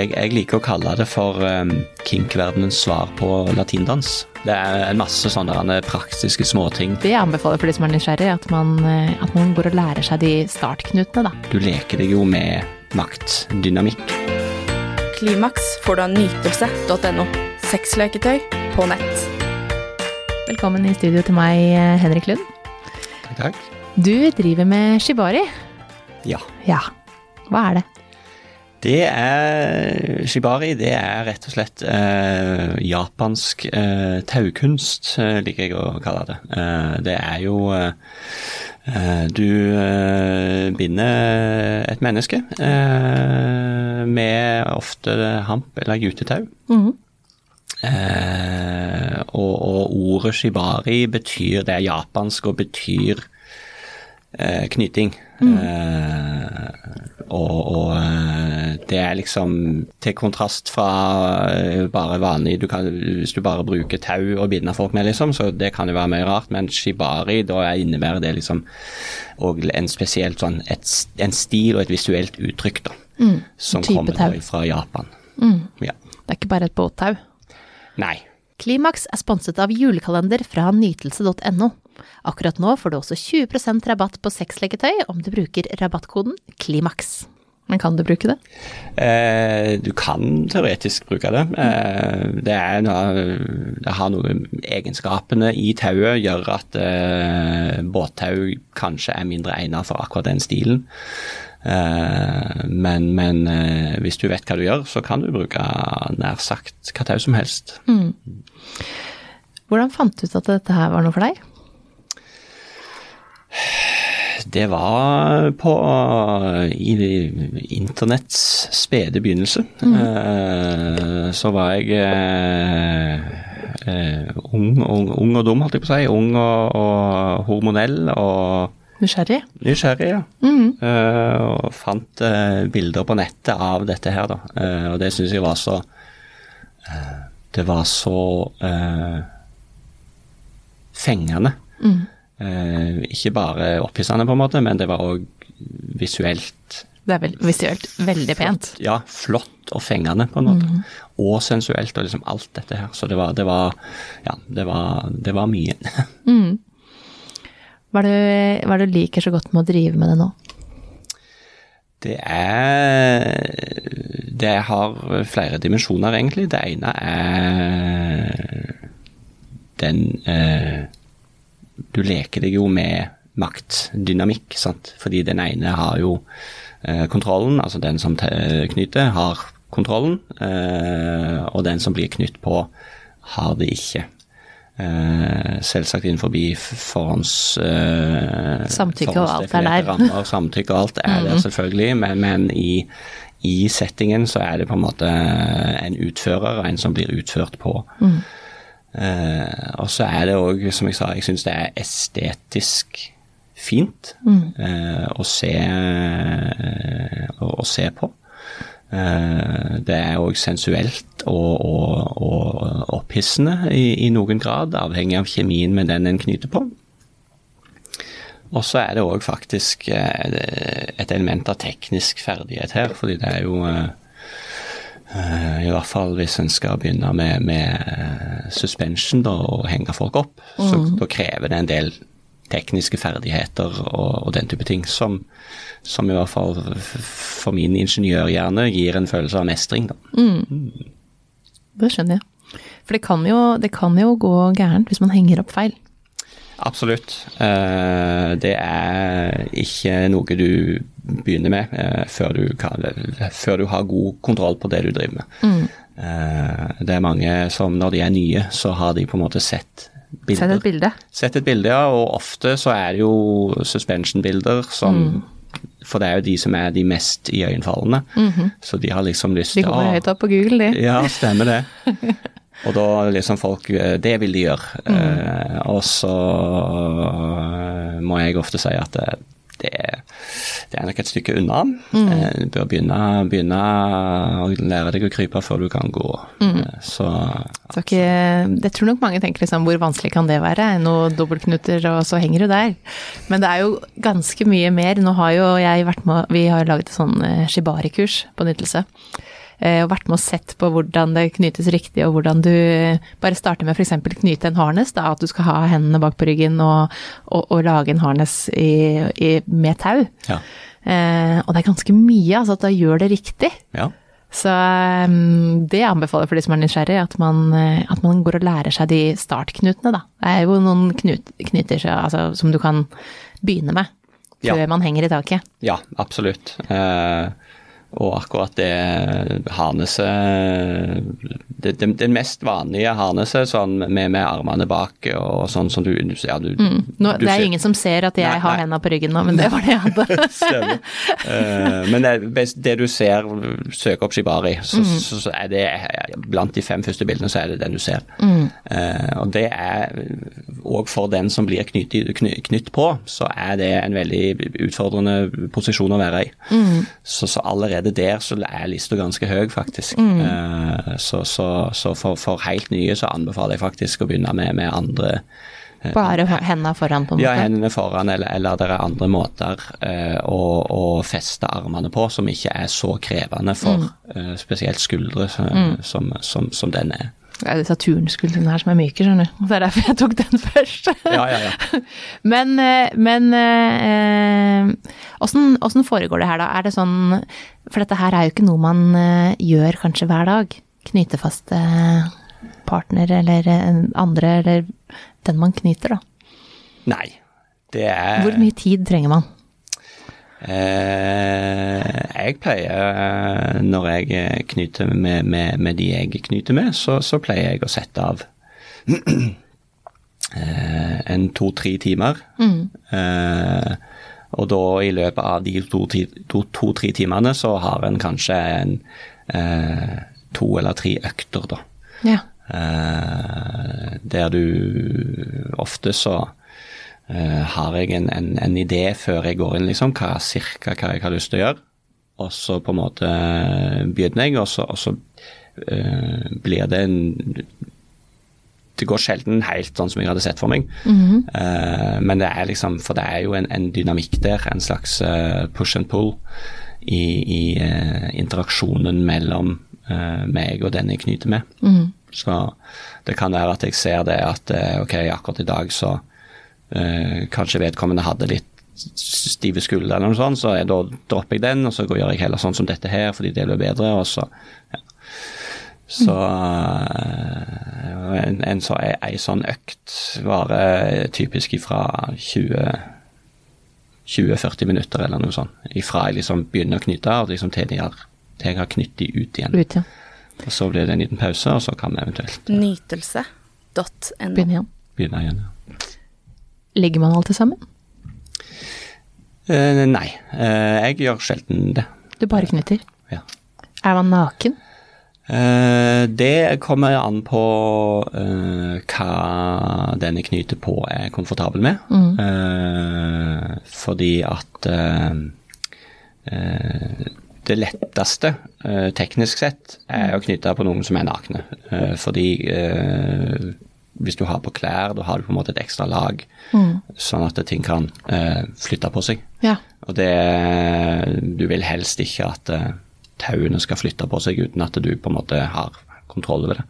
Jeg, jeg liker å kalle det for um, kinkverdenens svar på latindans. Det er en masse sånne praktiske småting. Det jeg anbefaler for de som er nysgjerrig, at man, eh, at man går og lærer seg de startknutene, da. Du leker deg jo med maktdynamikk. Klimaks får du av nytelse.no. Sexleketøy på nett. Velkommen i studio til meg, eh, Henrik Lund. Takk, takk. Du driver med shibari. Ja. Ja. Hva er det? Det er Shibari. Det er rett og slett eh, japansk eh, taukunst, eh, liker jeg å kalle det. Eh, det er jo eh, eh, Du binder et menneske med ofte hamp eller jutetau. Mhm. Eh, og, og ordet shibari betyr Det er japansk og betyr eh, knyting. Eh, og, og eh, det er liksom til kontrast fra eh, bare vanlig du kan, Hvis du bare bruker tau og binder folk med, liksom, så det kan jo være mye rart. Men shibari, da innebærer det liksom og en spesielt sånn et, en stil og et visuelt uttrykk, da. som kommer tau. fra Japan. Ja. Det er ikke bare et båttau. Nei. Klimaks er sponset av julekalender fra nytelse.no. Akkurat nå får du også 20% rabatt på sexleketøy om du bruker rabattkoden KLIMAKS. Men kan du bruke det? Eh, du kan teoretisk bruke det. Eh, det, er noe, det har noe Egenskapene i tauet gjør at eh, båttau kanskje er mindre egnet for akkurat den stilen. Eh, men men eh, hvis du vet hva du gjør, så kan du bruke nær sagt hva tau som helst. Hvordan fant du ut at dette her var noe for deg? Det var på i internetts spede begynnelse. Mm. så var jeg eh, eh, ung, ung, ung og dum, holdt jeg på å si. Ung og, og hormonell og Nysgjerrig? nysgjerrig, ja. Eh, og fant uh, bilder på nettet av dette her, da. Uh, og det syns jeg var så Det var så fengende. Eh, ikke bare opphissende, på en måte, men det var òg visuelt Det er vel visuelt veldig pent. Ja, flott og fengende, på en måte. Og sensuelt, og liksom alt dette her. Så det var, det var Ja, det var, det var mye. Det hva er det du liker så godt med å drive med det nå? Det er Det har flere dimensjoner, egentlig. Det ene er den eh, Du leker deg jo med maktdynamikk, sant. Fordi den ene har jo eh, kontrollen, altså den som te- knyter, har kontrollen. Eh, og den som blir knytt på, har det ikke. Eh, selvsagt innenfor forhånds... Eh, Samtykke og alt er der. rammer, samtykke og alt er der selvfølgelig, men, men i, i settingen så er det på en måte en utfører og en som blir utført på. Eh, og så er det òg, som jeg sa, jeg syns det er estetisk fint eh, å, se, eh, å, å se på. Eh, det er òg sensuelt og, og, og opphissende i, i noen grad, avhengig av kjemien med den en knyter på. Og så er det òg faktisk eh, et element av teknisk ferdighet her, fordi det er jo eh, I hvert fall hvis en skal begynne med, med suspension da, og henge folk opp, så da krever det en del tekniske ferdigheter og, og den type ting som, som i hvert fall for min ingeniørhjerne gir en følelse av mestring. Da. Det skjønner jeg. For det kan jo, det kan jo gå gærent hvis man henger opp feil. Absolutt. Eh, det er ikke noe du begynner med eh, før, du kan, før du har god kontroll på det du driver med. Mm. det er mange som når de er nye, så har de på en måte sett bilder. Sett et bilde. Sett et bilde, ja, og ofte så er det jo suspension-bilder som For det er jo de som er de mest iøynefallende. Så de har liksom lyst til De kommer høyt opp på Google, de. ja, stemmer det. Og da liksom folk eh, Det vil de gjøre. Eh, og så eh, må jeg ofte si at det, det, er nok et stykke unna. Mm. Du bør begynne, begynne å lære deg å krype før du kan gå. Mm. Så Så ikke, jeg tror nok mange tenker liksom, hvor vanskelig kan det være? Noen dobbeltknuter, og så henger du der. Men det er jo ganske mye mer. Nå har jo jeg vært med, vi har laget et sånn eh, shibari-kurs på nytelse. Eh, og vært med og sett på hvordan det knytes riktig, og hvordan du bare starter med f.eks. knyte en harnes, da, at du skal ha hendene bak på ryggen og, og, og lage en harnes i, i, med tau. Ja. Eh, og det er ganske mye, altså at da gjør det riktig. ja. Så um, det anbefaler jeg for de som er nysgjerrig, at man, eh, at man går og lærer seg de startknutene, da. Det er jo noen knut, knyter så- altså, som du kan begynne med Ja. før man henger i taket. Ja, absolutt. Eh, og akkurat det harneset det, det, det mest vanlige harneset sånn med, med armene bak og sånn som du ja, du, Nå, du det er ser- ingen som ser at jeg Nei, har hendene på ryggen nå, men det var det jeg hadde. Stemmer. Eh, men det, det du ser, søk opp Shibari, så, Mm. så, så er det blant de fem første bildene, så er det den du ser. Mm. Uh, og det er òg for den som blir knytt, knytt på, så er det en veldig utfordrende posisjon å være i. Mm. Så, så allerede der så er lista ganske høy, faktisk. Mm. Eh, så så, så for, for helt nye så anbefaler jeg faktisk å begynne med, med andre Bare hendene foran, på en ja, hendene foran, eller, eller det er andre måter eh, å, å feste armene på som ikke er så krevende for Mm. eh, spesielt skuldre eh, som, som, som den er. Det er disse turnskuldrene her som er myke, skjønner du. Det er derfor jeg tok den først. Ja, ja, ja. Men, eh, men eh, åssen åssen foregår det her, da? Er det sånn For dette her er jo ikke noe man eh, gjør kanskje hver dag. Knyte fast eh, partner eller eh, andre, eller den man knyter, da. Nei. Det er Hvor mye tid trenger man? Eh, jeg pleier, eh, når jeg eh, knyter med, med, med de jeg knyter med, så, så pleier jeg å sette av eh, en to-tre timer. Eh, og da i løpet av de to-tre to, to, timene så har en kanskje en eh, to eller tre økter, da. Ja. Eh, der du ofte så eh, har jeg en, en, en idé før jeg går inn, liksom, hva cirka hva jeg har lyst til å gjøre. Og så på en måte eh, begynner jeg, og så, og så uh, blir det en Det går sjelden helt sånn som jeg hadde sett for meg. Eh, men det er liksom For det er jo en, en dynamikk der, en slags push and pull i, i interaksjonen mellom meg og den jeg knyter med. Så det kan være at jeg ser det at ok, akkurat i dag så eh, kanskje vedkommende hadde litt stive skuldre eller noe sånt, så jeg, da dropper jeg den, og så gjør jeg heller sånn som dette her fordi det blir bedre, og så ja. Så eh, en, en, så, ei sånn økt varer typisk ifra 20 20-40 minutter eller noe sånt. Ifra jeg liksom begynner å knyte, av liksom til, de har, til jeg har knytt de ut igjen. Ut, ja. Og så blir det en liten pause, og så kan vi eventuelt Nytelse.no. Begynne igjen. begynne igjen. Ligger man alltid sammen? Eh, nei, eh, jeg gjør sjelden det. Du bare knytter? Ja. Er man naken? Eh, det kommer an på eh, hva den jeg knyter på er komfortabel med. Eh, fordi at eh, det letteste teknisk sett er å knytte på noen som er nakne. Fordi hvis du har på klær, da har du på en måte et ekstra lag, sånn at ting kan eh, flytte på seg. Ja. Og det Du vil helst ikke at eh, tauene skal flytte på seg uten at du på en måte har kontroll over det.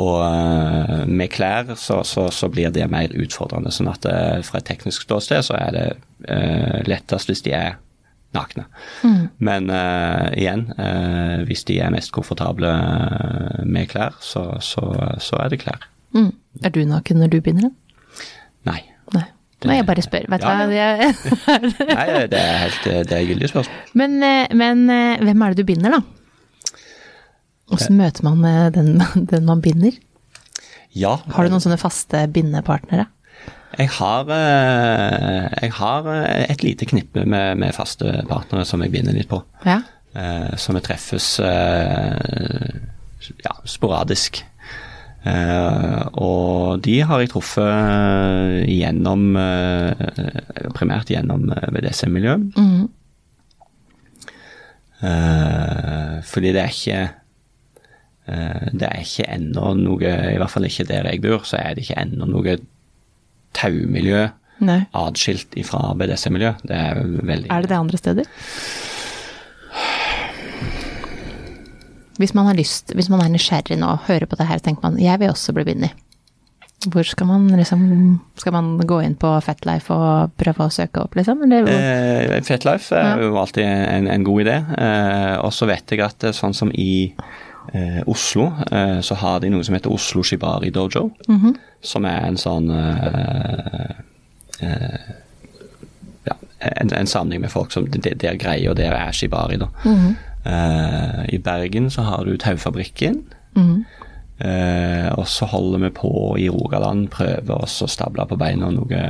Og eh, med klær så, så, så blir det mer utfordrende. Sånn at eh, fra et teknisk ståsted så er det eh, lettest hvis de er nakne. Men uh, igjen, uh, hvis de er mest komfortable med klær, så, så, så er det klær. Mm. Er du naken når du begynner den? Nei. Nei. Nei, jeg bare spør. Vet du Ja, hva? Nei, det er helt det er gyldig spørsmål. Men, eh, men eh, hvem er det du binder, da? Åssen møter man eh, den, den man binder? Ja. Har du noen sånne faste bindepartnere? Jeg har, eh, jeg har eh, et lite knippe med, med faste partnere som jeg binder litt på. Ja. Eh, som vi treffes eh, ja, sporadisk. Eh, og de har jeg truffet eh, gjennom eh, Primært gjennom eh, BDSM-miljøet. Mm. Eh, fordi det er ikke eh, Det er ikke ennå noe I hvert fall ikke der jeg bor, så er det ikke ennå noe taumiljø Nei. atskilt fra BDSM-miljø. Det er veldig Er det det andre steder? Hvis man har lyst, hvis man er nysgjerrig nå, hører på det her og tenker man jeg vil også bli bindy. Hvor skal man liksom Skal man gå inn på Fatlife og prøve å søke opp, liksom? Eh, Fetlife er jo alltid en, en god idé. Eh, og så vet jeg at eh, sånn som i eh, Oslo, eh, så har de noe som heter Oslo Shibari Dojo. Som er en sånn eh, eh, ja, en, en samling med folk som det, det er greie, og det er shibari, da. Eh, I Bergen så har du Taufabrikken. Eh, og så holder vi på i Rogaland, prøver oss å stable på beina noe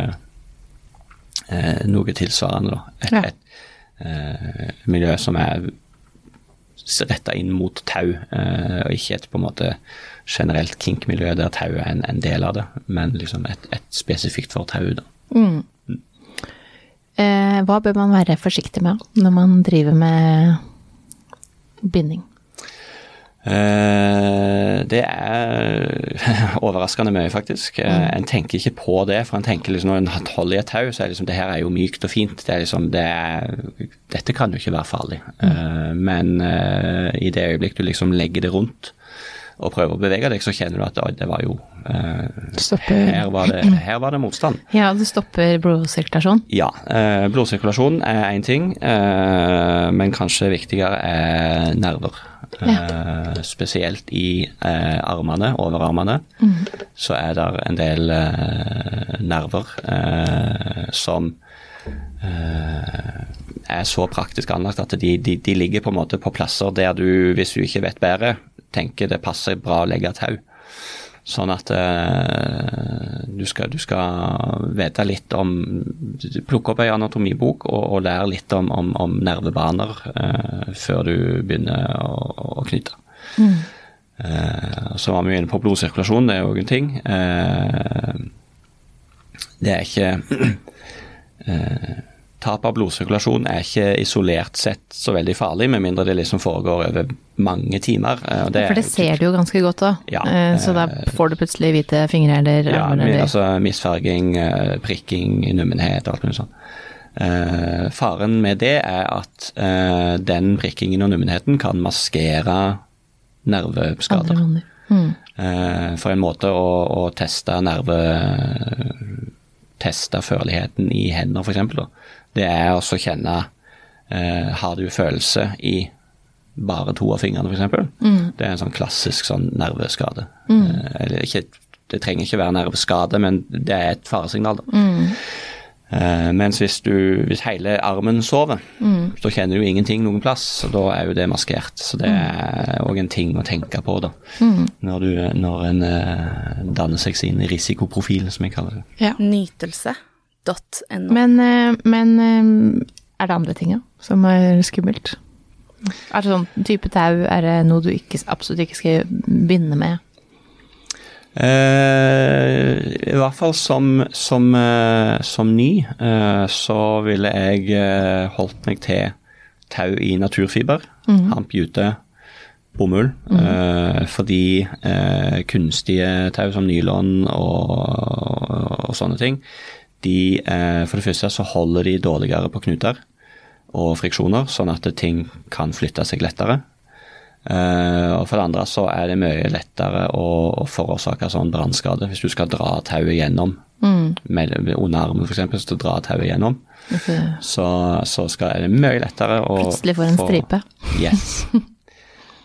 eh, noe tilsvarende. Et, Ja. et eh, miljø som er retta inn mot tau, eh, og ikke et på en måte generelt kink-miljø der tau er en, en del av det, men liksom et, et spesifikt for tau. da. eh, hva bør man være forsiktig med når man driver med binding? Eh, det er overraskende mye, faktisk. Eh, En tenker ikke på det, for en tenker liksom når en holder i et tau, så er liksom det her er jo mykt og fint. Det er liksom, det er, dette kan jo ikke være farlig. Mm. men eh, i det øyeblikk du liksom legger det rundt og prøver å bevege deg, så kjenner du at det var jo eh, her, var det, her var det motstand. Ja, det stopper blodsirkulasjon. Ja, eh, blodsirkulasjon er én ting, eh, men kanskje viktigere er nerver. Eh, spesielt i eh, armene, overarmene, så er det en del eh, nerver eh, som eh, er så praktisk anlagt at de, de, de ligger på en måte på plasser der du, hvis du ikke vet bedre, tenker det passer bra å legge tau. Sånn at eh, du, skal, du skal vite litt om Plukke opp ei anatomibok og, og lære litt om, om, om nervebaner eh, før du begynner å, å knytte. Eh, så var vi inne på blodsirkulasjon, det er jo en ting. Eh, det er ikke eh, Tap av blodsirkulasjon er ikke isolert sett så veldig farlig, med mindre det liksom foregår over mange timer. eh, det For det er ser du jo ganske godt da. Ja, Eh, Så da får du plutselig hvite fingre eller Ja, altså misfarging, eh, prikking, nummenhet og alt mulig sånt. Eh, faren med det er at eh, den prikkingen og nummenheten kan maskere nerveskader. Mm. Eh, for en måte å, å teste nerve Teste førligheten i hender, f.eks. Det er å kjenne eh, Har du følelse i bare to av fingrene, f.eks.? Mm. Det er en sånn klassisk sånn nerveskade. Eh, eller ikke, det trenger ikke være nerveskade, men det er et faresignal. da. Mm. Eh, mens hvis, du, hvis hele armen sover, Mm. så kjenner du ingenting noen plass, og da er jo det maskert. Så det er òg en ting å tenke på da, Mm. når, du, når en eh, danner seg sin risikoprofil, som jeg kaller det. Ja. Nytelse.no. Men, men er det andre ting da, som er skummelt? Er det sånn type tau, er det noe du ikke, absolutt ikke skal binde med? Eh, I hvert fall som, som, eh, som ny, eh, så ville jeg eh, holdt meg til tau i naturfiber. Hamp, jute, bomull. Eh, fordi eh, kunstige tau som nylon og, og sånne ting, de, for det første så holder de dårligere på knuter og friksjoner, sånn at ting kan flytte seg lettere. Uh, og for det andre så er det mye lettere å, å forårsake sånn brannskade hvis du skal dra tauet gjennom. Med, under armen f.eks. hvis du drar tauet gjennom, Okay. så, så skal, er det mye lettere å Plutselig får en få- stripe. Yes.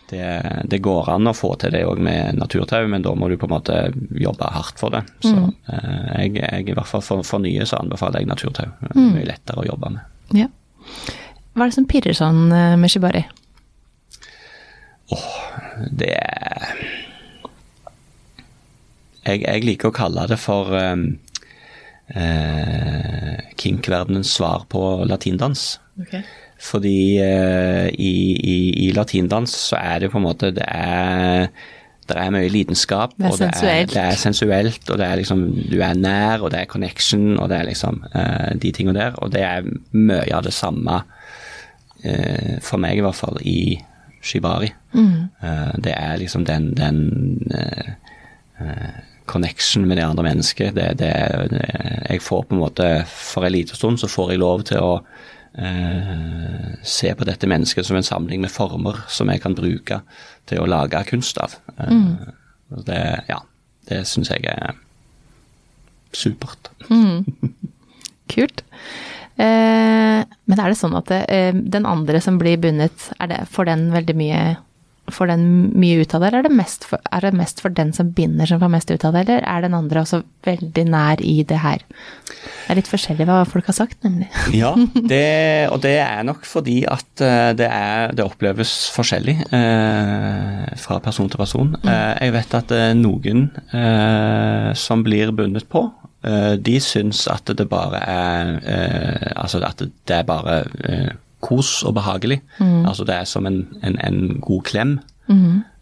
Det, det går an å få til det òg med naturtau, men da må du på en måte jobbe hardt for det. Så Mm. uh, jeg, jeg i hvert fall for, for nye så anbefaler jeg naturtau. Mm. Mye lettere å jobbe med. Ja. Hva er det som pirrer sånn eh, med shibari? Det er jeg, jeg liker å kalle det for um, uh, kink-verdenens svar på latindans. Fordi uh, i, i, i latindans så er det på en måte Det er, det er mye lidenskap. Det er og det er, det er sensuelt, og det er liksom Du er nær, og det er connection, og det er liksom uh, de tingene der. Og det er mye av det samme, uh, for meg i hvert fall, i shibari. Eh, det er liksom den, den connection med det andre mennesket. Det, det, det, jeg får på en måte For en liten stund så får jeg lov til å eh, se på dette mennesket som en samling med former som jeg kan bruke til å lage kunst av. Eh, Mm. Det, ja, det syns jeg er supert. Kult. Eh, men er det sånn at det, den andre som blir bundet, er det, får den veldig mye Får den mye ut av det, eller er det, mest for, er det mest for den som binder som får mest ut av det, eller er den andre også veldig nær i det her? Det er litt forskjellig hva folk har sagt, nemlig. Ja, det, og det er nok fordi at eh, det, er, det oppleves forskjellig eh, fra person til person. Eh, jeg vet at eh, noen eh, som blir bundet på, eh, de syns at det bare er eh, Altså at det er bare kos og behagelig. Altså det er som en, en, en god klem.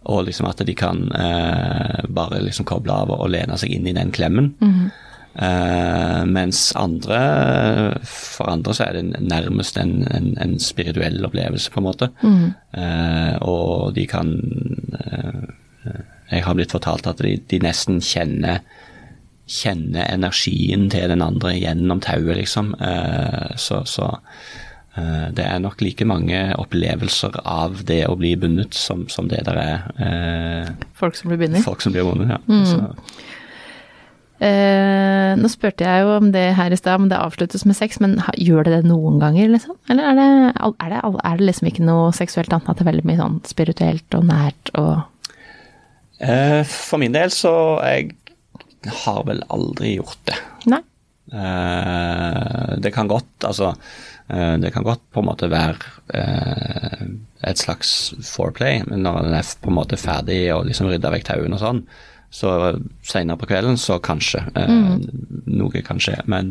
Og liksom at de kan eh, bare liksom koble av og lene seg inn i den klemmen. Eh, mens andre, for andre så er det nærmest en, en, en spirituell opplevelse, på en måte. Eh, og de kan eh, Jeg har blitt fortalt at de, de nesten kjenner kjenner energien til den andre gjennom tauet, liksom. Eh, så så det er nok like mange opplevelser av det å bli bundet som, som det der er eh, Folk som blir bundet. folk som blir bundet. Ja. Mm. Eh, nå spurte jeg jo om det her i stad, om det avsluttes med sex, men gjør det det noen ganger, liksom? Eller er det, er det, er det liksom ikke noe seksuelt annet, at det er veldig mye sånn spirituelt og nært og eh, for min del så jeg har vel aldri gjort det. Nei. Eh, det kan godt, altså eh, Det kan godt på en måte være eh, et slags foreplay, men når en er på en måte ferdig og liksom rydda vekk tauene og sånn, så seinere på kvelden så kanskje Mm. noe kan skje. Men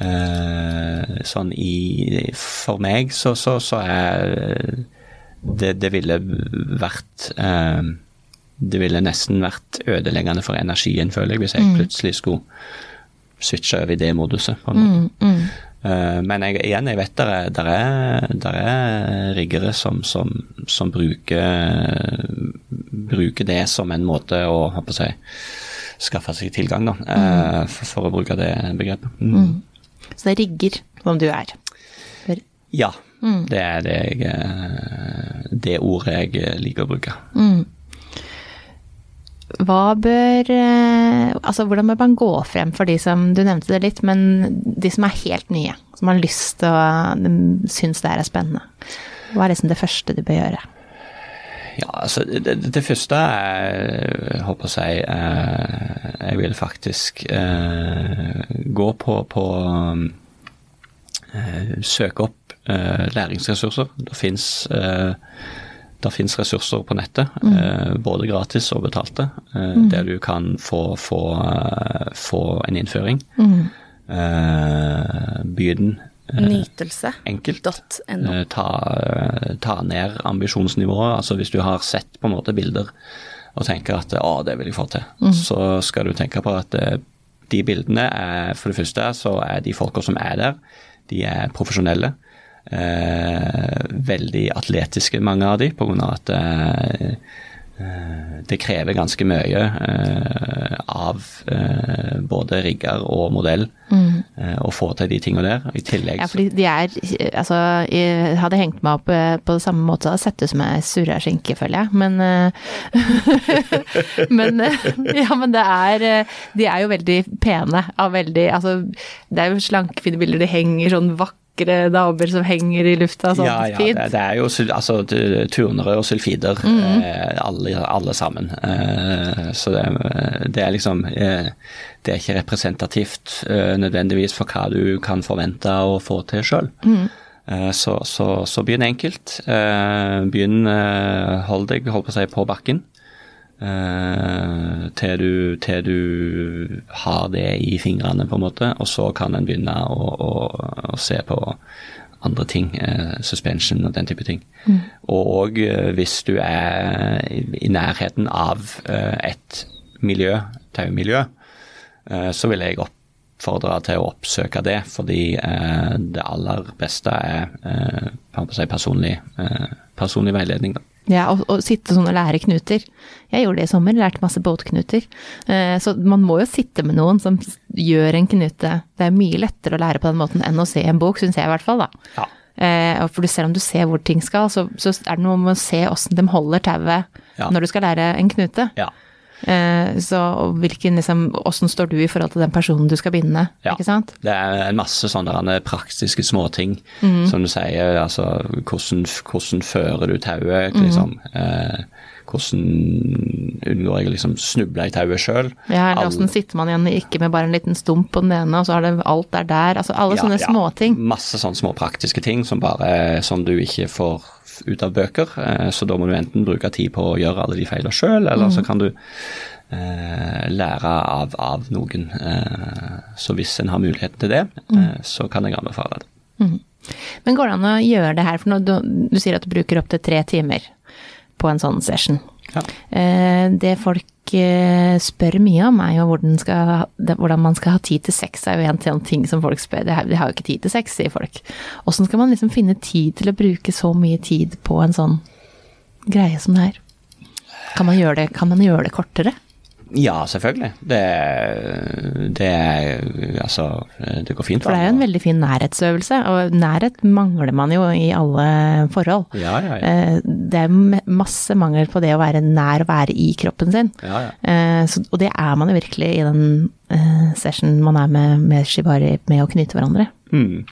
eh, sånn i For meg så, så, så er det, det ville vært eh, Det ville nesten vært ødeleggende for energien, føler jeg, hvis jeg plutselig skulle switche over i det moduset. på en måte. Eh, men jeg, igjen, jeg vet det er, der er, der er riggere som, som, som bruker, bruker det som en måte å håper jeg, skaffe seg tilgang, da, mm. for, for å bruke det begrepet. Mm. Så det rigger som du er. For- Ja, det er det, jeg, eh, det ordet jeg liker å bruke. Hva bør eh, Altså, hvordan bør man gå frem for de som Du nevnte det litt, men de som er helt nye, som har lyst til å syns det her er spennende. Hva er liksom det første du bør gjøre? Ja, altså det, det- første jeg håper å eh, jeg vil faktisk eh, gå på, på Søke opp læringsressurser. Det fins det finnes ressurser på nettet, mm. både gratis og betalte, mm. der du kan få, få, eh, få en innføring. Eh, Begynn Nytelse.no. Eh, ta, ta ned ambisjonsnivået. Altså hvis du har sett på en måte bilder og tenker at å, det vil jeg få til, så skal du tenke på at eh, de bildene er For det første så er de folka som er der, de er profesjonelle. Eh, veldig atletiske, mange av de, på grunn av at eh, eh, det krever ganske mye eh, av eh, både rigger og modell eh, å få til de tingene der. I tillegg Ja, fordi de er Altså, jeg hadde hengt meg opp på det samme måte, hadde sett ut som ei surra skinke, føler jeg. Men Men Ja, men det er De er jo veldig pene av veldig Altså, det er jo slankefine bilder. De henger sånn vakre damer som henger i lufta sånn ja, ja, fint. det, det er jo altså, turnere og sulfider, eh, alle, alle sammen. Eh, så det, det er liksom eh, Det er ikke representativt eh, nødvendigvis for hva du kan forvente å få til sjøl. Eh, så, så, så begynn enkelt. Eh, begynn Hold deg hold på, å si, på bakken. Eh, til, du, til du har det i fingrene, på en måte. Og så kan en begynne å, å, å se på andre ting. Uh, suspension og den type ting. Og eh, hvis du er i, i nærheten av et miljø, taumiljø, så vil jeg oppfordre til å oppsøke det, fordi det aller beste er si, personlig, personlig veiledning. Da. Ja, og, og sitte sånn og lære knuter. Jeg gjorde det i sommer, lærte masse båtknuter. Eh, så man må jo sitte med noen som gjør en knute. Det er mye lettere å lære på den måten enn å se en bok, syns jeg i hvert fall, da. Ja. Eh, for du selv om du ser hvor ting skal, så, så er det noe med å se åssen de holder tauet Ja. når du skal lære en knute. Ja. Eh, så hvilken liksom Hvordan står du i forhold til den personen du skal binde, Ja. ikke sant? Det er en masse sånne praktiske småting, Mm. som du sier. Altså hvordan, hvordan fører du tauet, liksom. Mm. Eh, hvordan unngår jeg å liksom snuble i tauet sjøl. Ja, eller åssen sitter man igjen ikke med bare en liten stump på den ene, og så har det alt er der. Altså alle sånne småting. Masse sånne små praktiske ting som bare som du ikke får ut av bøker. Eh, Så da må du enten bruke tid på å gjøre alle de feilene sjøl, eller mm. så kan du eh, lære av, av noen. Eh, så hvis en har muligheten til det, mm. eh, så kan jeg anbefale det. Men går det an å gjøre det her, for når du, du sier at du bruker opptil tre timer på en sånn session. Ja. Eh, Det folk eh, spør mye om, er jo hvordan, skal, hvordan man skal ha tid til sex, er jo en sånn ting som folk spør. De har, jo ikke tid til sex, sier folk. Åssen skal man liksom finne tid til å bruke så mye tid på en sånn greie som det her? Kan man gjøre det, kan man gjøre det kortere? Ja, selvfølgelig. Det, det Altså, det går fint. For det er jo en veldig fin nærhetsøvelse, og nærhet mangler man jo i alle forhold. Ja, ja, ja. Eh, Det er masse mangel på det å være nær å være i kroppen sin. ja, ja. Eh, Så, og det er man jo virkelig i den eh, session man er med, med shibari, med å knyte hverandre. Mm.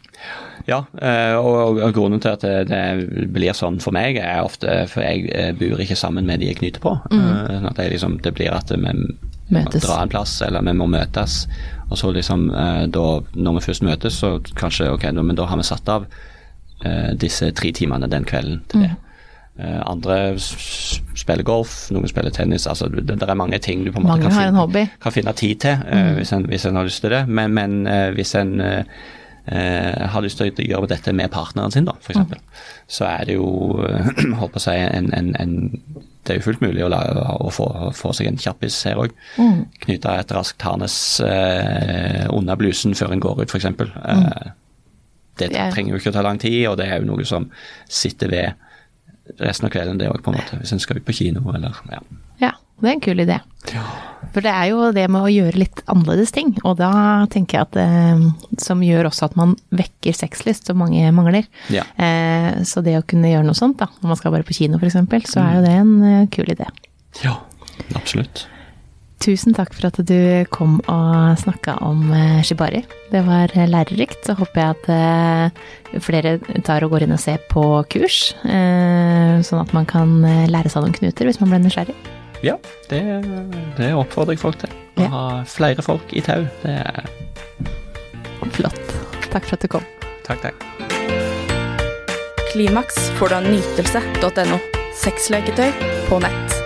Ja, eh, og, og grunnen til at det, blir sånn for meg, er ofte for jeg eh, bor ikke sammen med de jeg knyter på. Mm. sånn at det, liksom, det blir at vi Møtes. drar en plass, eller vi må møtes. Og så liksom, eh, da, når vi først møtes, så kanskje ok, da, men da har vi satt av eh, disse tre timene den kvelden til det. Mm. andre spiller golf, noen spiller tennis. altså Det, det er mange ting du på en måte kan finne, kan finne tid til eh, hvis, en, hvis en har lyst til det. Men, men eh, hvis en eh, eh, har lyst til å gjøre dette med partneren sin, da, f.eks., eksempel så er det jo eh, holdt på å si, en, en, en Det er jo fullt mulig å, la, å få, få seg en kjappis her òg. Knyte et raskt harnes eh, under blusen før en går ut, f.eks. Eh, det trenger jo ikke å ta lang tid, og det er jo noe som sitter ved resten av kvelden, det òg, på en måte. Hvis en skal ut på kino eller ja. Ja, det er en kul idé. For det er jo det med å gjøre litt annerledes ting, og da tenker jeg at eh, Som gjør også at man vekker sexlyst, som mange mangler. Ja. Eh, så det å kunne gjøre noe sånt, da, når man skal bare på kino f.eks., så er jo det en uh, kul idé. ja. Absolutt. Tusen takk for at du kom og snakka om eh, shibari. Det var eh, lærerikt. Så håper jeg at flere tar og går inn og ser på kurs, sånn at man kan lære seg noen knuter hvis man blir nysgjerrig. Ja, det, det oppfordrer jeg folk til. Å Ja. ha flere folk i tau. Det er Flott. Takk for at du kom. Takk, takk. Klimaks får du av nytelse.no. Sexleketøy på nett.